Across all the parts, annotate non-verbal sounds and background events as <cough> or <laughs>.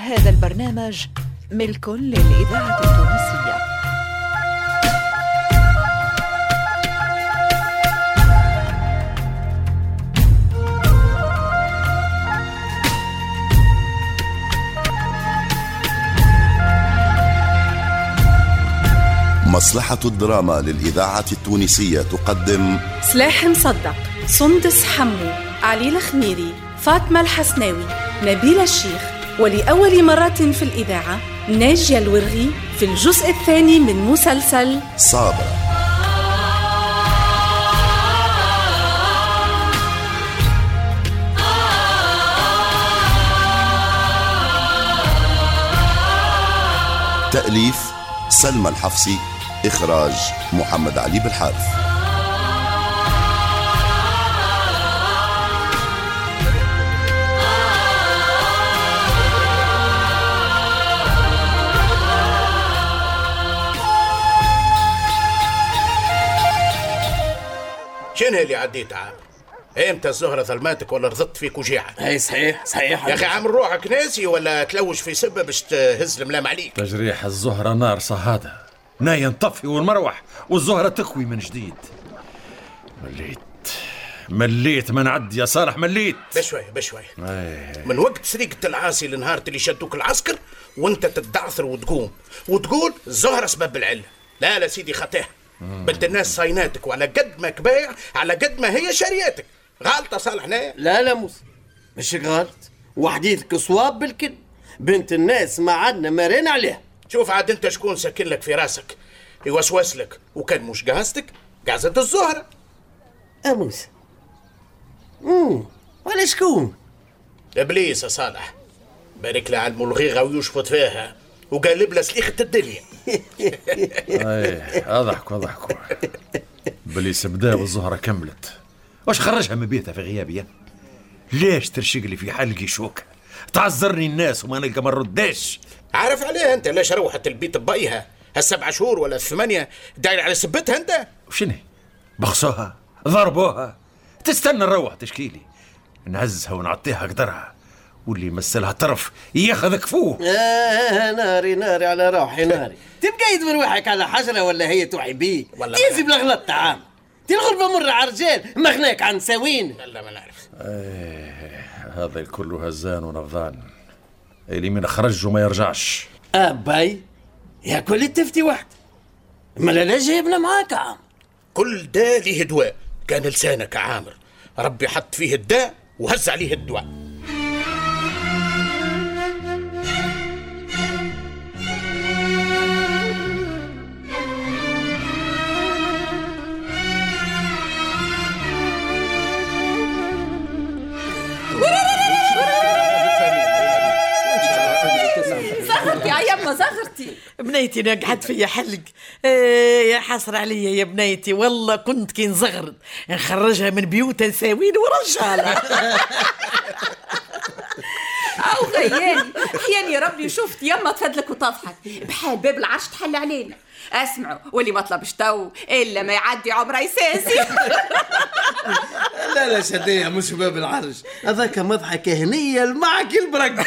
هذا البرنامج ملك للإذاعة التونسية. مصلحة الدراما للإذاعة التونسية تقدم سلاح مصدق سندس حمو علي الخميري فاطمة الحسناوي نبيل الشيخ. ولأول مرة في الإذاعة ناجية الورغي في الجزء الثاني من مسلسل صابرة. تأليف سلمى الحفصي إخراج محمد علي بالحارث شنو اللي عديت عام؟ إمتى الزهرة ظلماتك ولا رضت فيك وجيعة؟ اي صحيح صحيح. يا أخي عامل روحك ناسي ولا تلوش في سبة باش تهز الملام عليك؟ تجريح الزهرة نار صهادة. نايا نطفي والمروح والزهرة تكوي من جديد. مليت. مليت من عد يا صالح مليت. بشوي بشوي. من وقت سرقة العاصي لنهار اللي شدوك العسكر وانت تدعثر وتقوم. وتقول الزهرة سبب العلة. لا لا سيدي خطيها. بنت الناس صايناتك وعلى قد ما كبايع على قد ما هي شرياتك. غلطة صالح نايا لا لا موسى مش غلط وحديثك صواب بالكل. بنت الناس ما عدنا مارين عليها. شوف عاد انت شكون ساكن لك في راسك. يوسوس لك. وكان مش قاصدك قاصد الزهرة. يا موسى امم ولا شكون؟ إبليس يا صالح. بارك له على الملغيغة ويشفط فيها. وقلب له سليخة الدنيا. إيه اضحكوا اضحكوا بليس بدا والزهرة كملت. واش خرجها من بيتها في غيابي؟ ليش ترشق لي في حلقي شوكة تعذرني الناس وما نلقى ما نرداش. عارف عليها انت ليش روحت البيت ببيها؟ هالسبع شهور ولا الثمانية داير على سبتها انت؟ وشنو؟ بخسوها ضربوها؟ تستنى نروح تشكيلي نهزها ونعطيها قدرها. واللي يمثلها طرف ياخذ كفوه آه ناري ناري على روحي ناري. <laughs> تبقى يدور روحك على حجرة ولا هي توعي بيه؟ والله تيزي بلا غلط طعام تي الغربة مر على رجال مغناك عن ساوين لا ما نعرف. هذا الكل هزان ونفضان اللي من خرج وما يرجعش. أباي يا كل التفتي واحد ما لا لا جايبنا معاك عام. كل ده ليه دواء. كان لسانك يا عامر. ربي حط فيه الداء وهز عليه الدواء. بنيتي نقعد فيا حلق. إيه يا حسرة عليا يا بنيتي والله كنت كي نزغرد. نخرجها من بيوتها نساوين ورجالة. <laughs> أو غياني. حياني ربي شفت؟ يما تفدلك وتضحك. بحال باب العرش تحل علينا. أسمعوا واللي ما طلبش تو إلا ما يعدي عمره يساسي <laughs> لا لا شدية مش باب العرش. هذاك مضحك هنية معك البرق <laughs>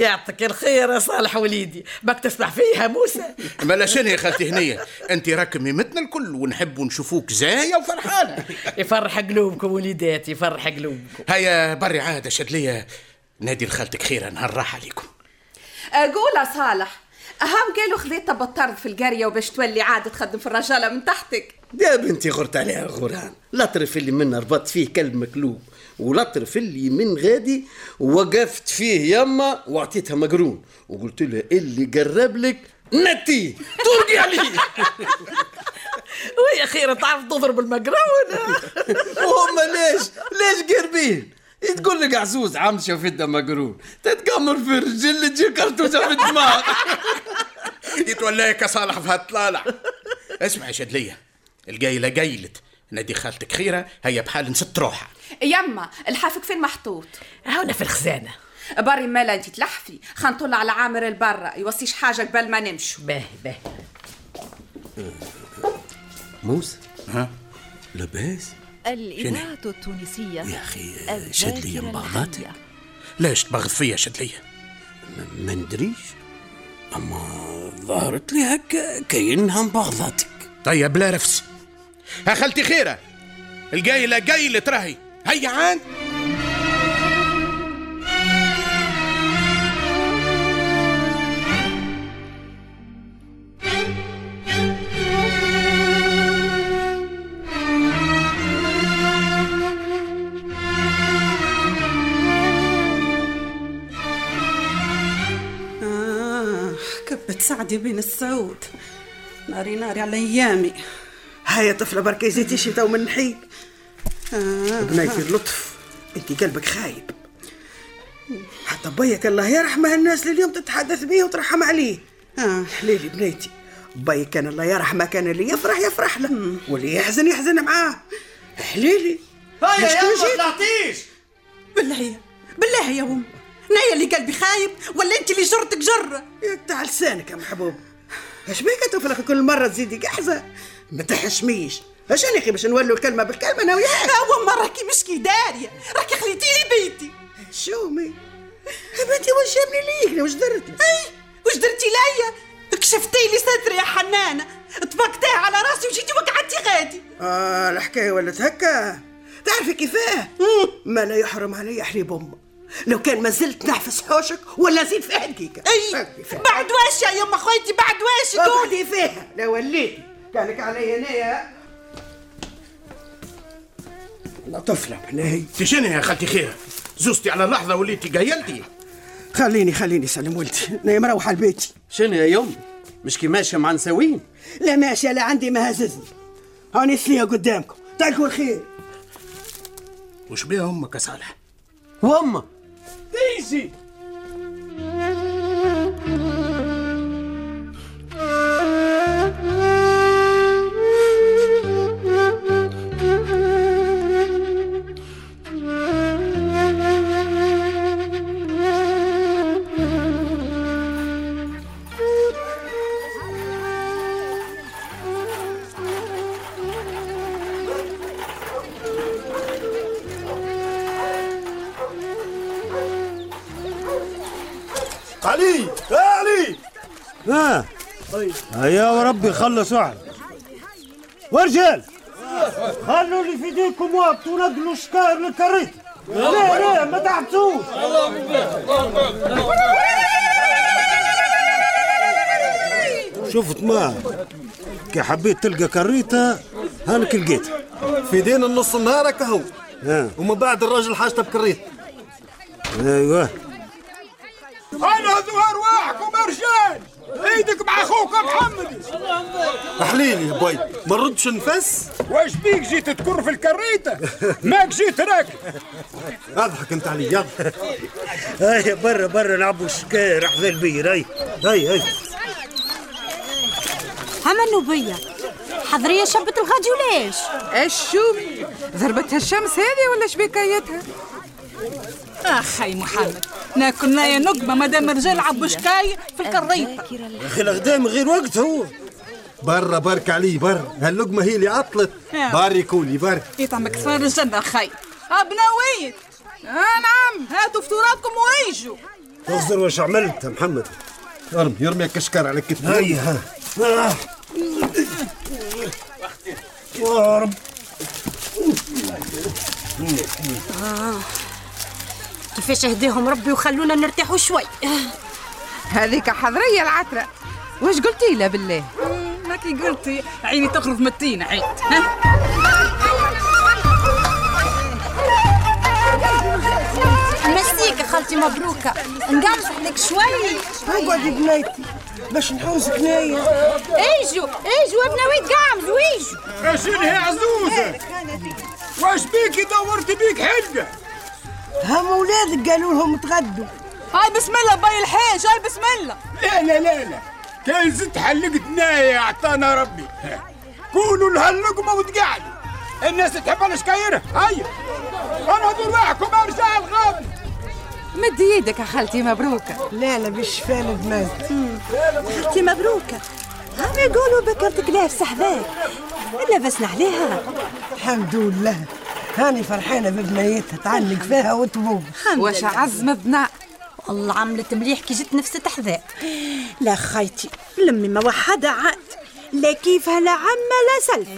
يعطيك الخير يا صالح وليدي. باك تسمع فيها موسى؟ مالا شنو يا خالتي هنية. أنت راك ميمتنا الكل ونحب نشوفوك زاهية وفرحانة. يفرح قلوبكم وليداتي يفرح قلوبكم. هيا بري عادة شد ليا. نادي لخالتك خيرا نهار راح عليكم. أقول يا صالح أهم قالوا خذيتها بالطرد في القرية وباش تولي عاد تخدم في الرجالة من تحتك. يا بنتي غرت عليها غران لطرف اللي منا ربطت فيه كلب مكلوب. ولطرف اللي من غادي وقفت فيه يما واعطيتها مقرون. وقلت لها اللي قرب لك نتي ترقي عليه <laughs> وهي خير تعرف تضرب المقرون. <laughs> وهم ليش؟ ليش قربين؟ تقول لك عزوز عم شافتها مقرون. تتقمر في الرجل تجي كرتوزه في الدماغ. <laughs> يتولاك يا صالح في هالطلالع اسمع يا شدلية. القايلة قايلت. نادي خالتك خيرة هيا بحال نست روحها. يما الحافك فين محطوط؟ هنا في الخزانة. بري مالا انت تلحفي. خنطول على عامر البرة يوصيش حاجة قبل ما نمشوا باهي باهي. موسى ها؟ لاباس؟ الإذاعة التونسية. يا أخي شد لي الحية. ليش تبغض فيا شدلية ما ندريش. أما ظهرت لي هكا كأنها مبغضاتك طيب لا رفس. ها خالتي خيرة القايلة قايلة تراهي هيا عان آه كبت سعدي بين السعود. ناري ناري على أيامي. هيا طفلة بركة زيتي شتا ومن نحيب آه. بنيتي اللطف انت قلبك خايب. حتى بيك الله يرحمه الناس اللي اليوم تتحدث به وترحم عليه. آه حليلي بنيتي بيك كان الله يرحمه كان اللي يفرح يفرح له. واللي يحزن يحزن معاه. حليلي هيا يا ما. طلعتيش. بالله بالله يا أم. نايا اللي قلبي خايب ولا أنت اللي جرتك جره يقطع لسانك يا محبوب. اش بيك طفلك كل مرة تزيدي قحزة؟ ما تحشميش. اش يا أخي باش نولوا الكلمة بالكلمة أنا وياك. ما راكي مش كي دارية. راكي خليتيني بيتي شومي. يا بنتي واش جابني ليك؟ واش درت لك؟ أي وش درتي ليا؟ كشفتي لي صدري يا حنانة. طبقتيه على راسي وجيتي وقعدتي غادي. آه الحكاية ولات هكا. تعرفي كيفاه؟ ما لا يحرم علي حليب أمه. لو كان ما زلت نحفظ حوشك ولا زيد فيها دقيقه أي. بعد واش يا يما خويتي بعد واش قولي فيها لا وليتي. كانك علي هنايا. لا طفله بناي تشني يا خالتي خيرة زوزتي على لحظة وليتي قايلتي. خليني خليني سلم ولدي. أنا مروحة لبيتي شنو يا يوم؟ مش كي ماشيه مع نساوين لا ماشيه لا عندي ما هززني. هاني فيها قدامكم. تعرفوا الخير. وش بيها أمك يا صالح؟ وامه ديزي علي يا علي. ها. هيا وربي خلص واحد. ورجال خلوا اللي في ايديكم وقت ونقلوا الشكاير للكريت. لا لا ما تعبتوش. شفت ما كي حبيت تلقى كريتة هانك لقيتها. في دين النص النهار هو. ومن بعد الراجل حاجته بكريت. أيوه أنا ظهر واحكم يا رجال إيدك مع أخوك محمد. حليلي يا بوي. ما نردش نفس؟ واش بيك جيت تكر في الكريتة؟ ماك جيت راكب اضحك أنت علي هيا برا برا نعبوا الشكاير حذا البير هيا هيا هيا هما النوبية حضرية شبت الغادي وليش؟ إيش شوف ضربتها الشمس هذه ولا شبيكايتها أخي محمد. ناكل يا مادام الرجال عبوا شكاي في الكريطة. يا أخي الغدام غير وقت هو. برا برك علي برا هاللقمة هي اللي عطلت. يا. باري كولي باري يطعمك صفار الجنة أخي. ابناويت آه نعم. هاتوا فطوراتكم ويجوا تغزر واش عملت يا محمد؟ ارمي يرمي كشكار على كتفي هيا ها. آه. يا رب. كيفاش اهديهم ربي وخلونا نرتاحوا شوي. هذيك حضرية العترة. واش قلتي له بالله؟ ما كي قلتي. عيني تخرج متينة عيد ها؟ مسيك خالتي مبروكة. نقعد عليك شوي. اقعدي بنيتي باش نحوزك نايا ايجوا ايجوا ابناويت قعمزوا ايجوا هي عزوزة واش بيكي دورت بيك حلقة هم أولادك قالوا لهم تغدوا. هاي بسم الله باي الحاج هاي بسم الله. لا لا لا لا. كان زدت حلقت نايا اعطانا ربي. قولوا لها اللقمة وتقعدوا. الناس تحب الشكاير هيا. أنا يا رجال غابي. مد يدك يا خالتي مبروكة لا لا بالشفاء البنات خالتي مبروكة هم يقولوا بكرتك لا في لبسنا عليها. الحمد لله. هاني فرحانة ببنيتها تعلق فيها وتبوق واش عز مذنع والله عملت مليح كي جت نفس تحذاء. لا خيتي لمي ما وحدها عاد. لا كيفها لا عمة لا سلف.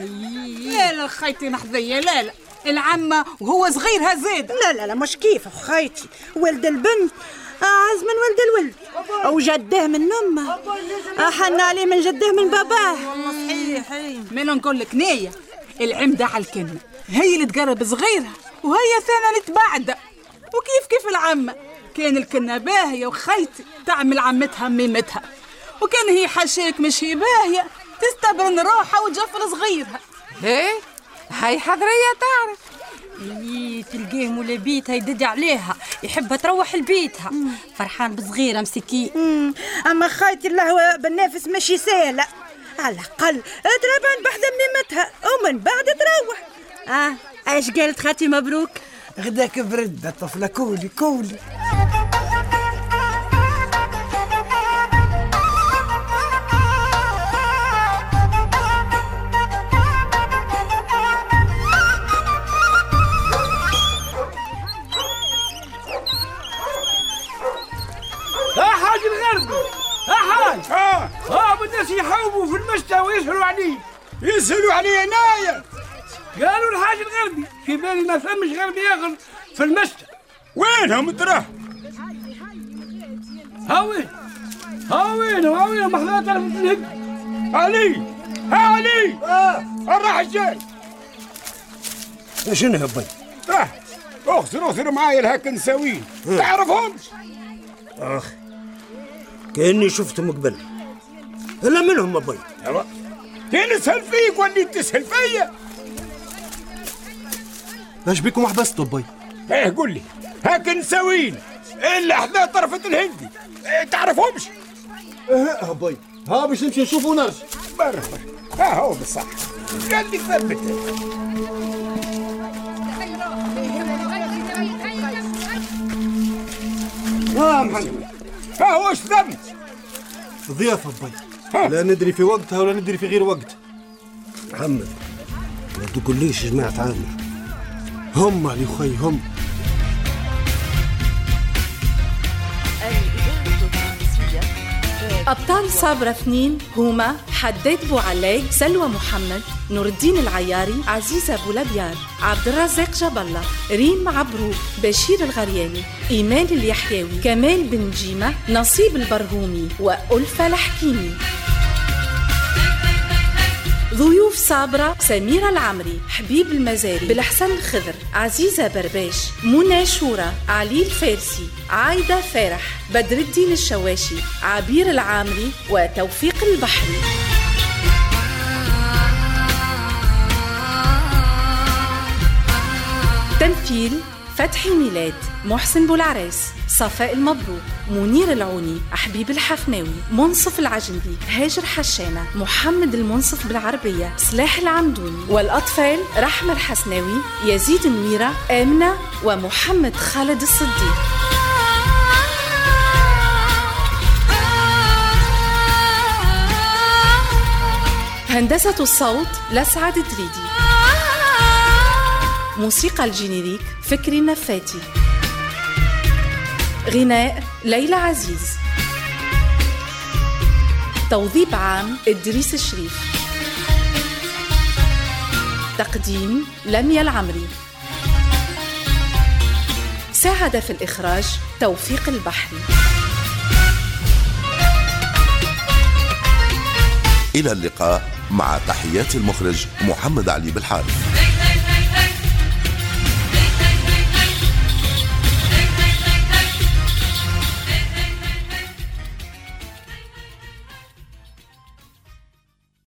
لا لا خيتي محذية لا لا. العمة وهو صغير هزيد لا لا لا مش كيف خيتي ولد البنت أعز من ولد الولد. وجده من أمه. أحن عليه من جده من باباه. والله صحيح. من نقول لك نية العمدة على الكلمة. هي اللي تقرب صغيرها وهي ثانية اللي تبعد. وكيف كيف العمة كان الكنة باهية وخيتي تعمل عمتها ميمتها. وكان هي حشيك مش هي باهية تستبرن روحها وتجفل صغيرها. إيه هاي حضرية تعرف. إيه تلقيه مولا بيتها يدد عليها يحبها تروح لبيتها. فرحان بصغيرة مسكين أما خايتي الله بالنافس ماشي سهلة. على الأقل تربان بحذا ميمتها ومن بعد تروح. آه إيش قالت خالتي مبروك؟ غداك برد الطفلة كولي كولي. ها حاج الغربي ها حاج. ها ها بالناس يحوموا في المشتى ويسهلوا عليه يسهلوا علي انايا قالوا الحاج الغربي. في بالي ما فهمش غربي ياخذ في المشتى وينهم تراه ها وين؟ ها وين؟ ها وين؟ محضرات الهد علي! ها علي! آه. راح الجاي. شنو يا بي آه. اخسر اخسر معايا الهاك نساوين تعرفهمش؟ أخ كأني شفتهم قبل. الا منهم ابي كان نسهل فيك واني تسهل فيا. إيش بكم حبستوا بي. إيه قول لي. هاك نساوين إلا حدا طرفة الهندي إيه تعرفهمش؟ آه ابي ها باش نمشي نشوفوا ونرجع برا ها هو بالصح قال لي ثبت. ها محمد. ها واش ثبت؟ ضيافة بي. لا ندري في وقتها ولا ندري في غير وقت. محمد ما تقوليش جماعة عامر. هم علي خي هم. أبطال صابرة اثنين هما حداد بوعلاق سلوى محمد نور الدين العياري عزيزة بولبيار عبد الرزاق جاب الله ريم عبروك بشير الغرياني إيمان اليحيوي كمال بن جيمة نصيب البرهومي وألفة الحكيمي. ضيوف صابرة سميرة العمري حبيب المزاري بالحسن الخضر عزيزة برباش منى شورى علي الفارسي عايدة فرح بدر الدين الشواشي عبير العامري وتوفيق البحري تمثيل فتحي ميلاد محسن بولعراس صفاء المبروك منير العوني حبيب الحفناوي منصف العجنبي هاجر حشانة محمد المنصف بالعربية سلاح العمدوني والأطفال رحمة الحسناوي يزيد النويرة آمنة ومحمد خالد الصديق. هندسة الصوت لسعد دريدي موسيقى الجينيريك فكري النفاتي. غناء ليلى عزيز. توظيف عام إدريس الشريف. تقديم لميا العمري. ساعد في الإخراج توفيق البحري. إلى اللقاء مع تحيات المخرج محمد علي بالحارث.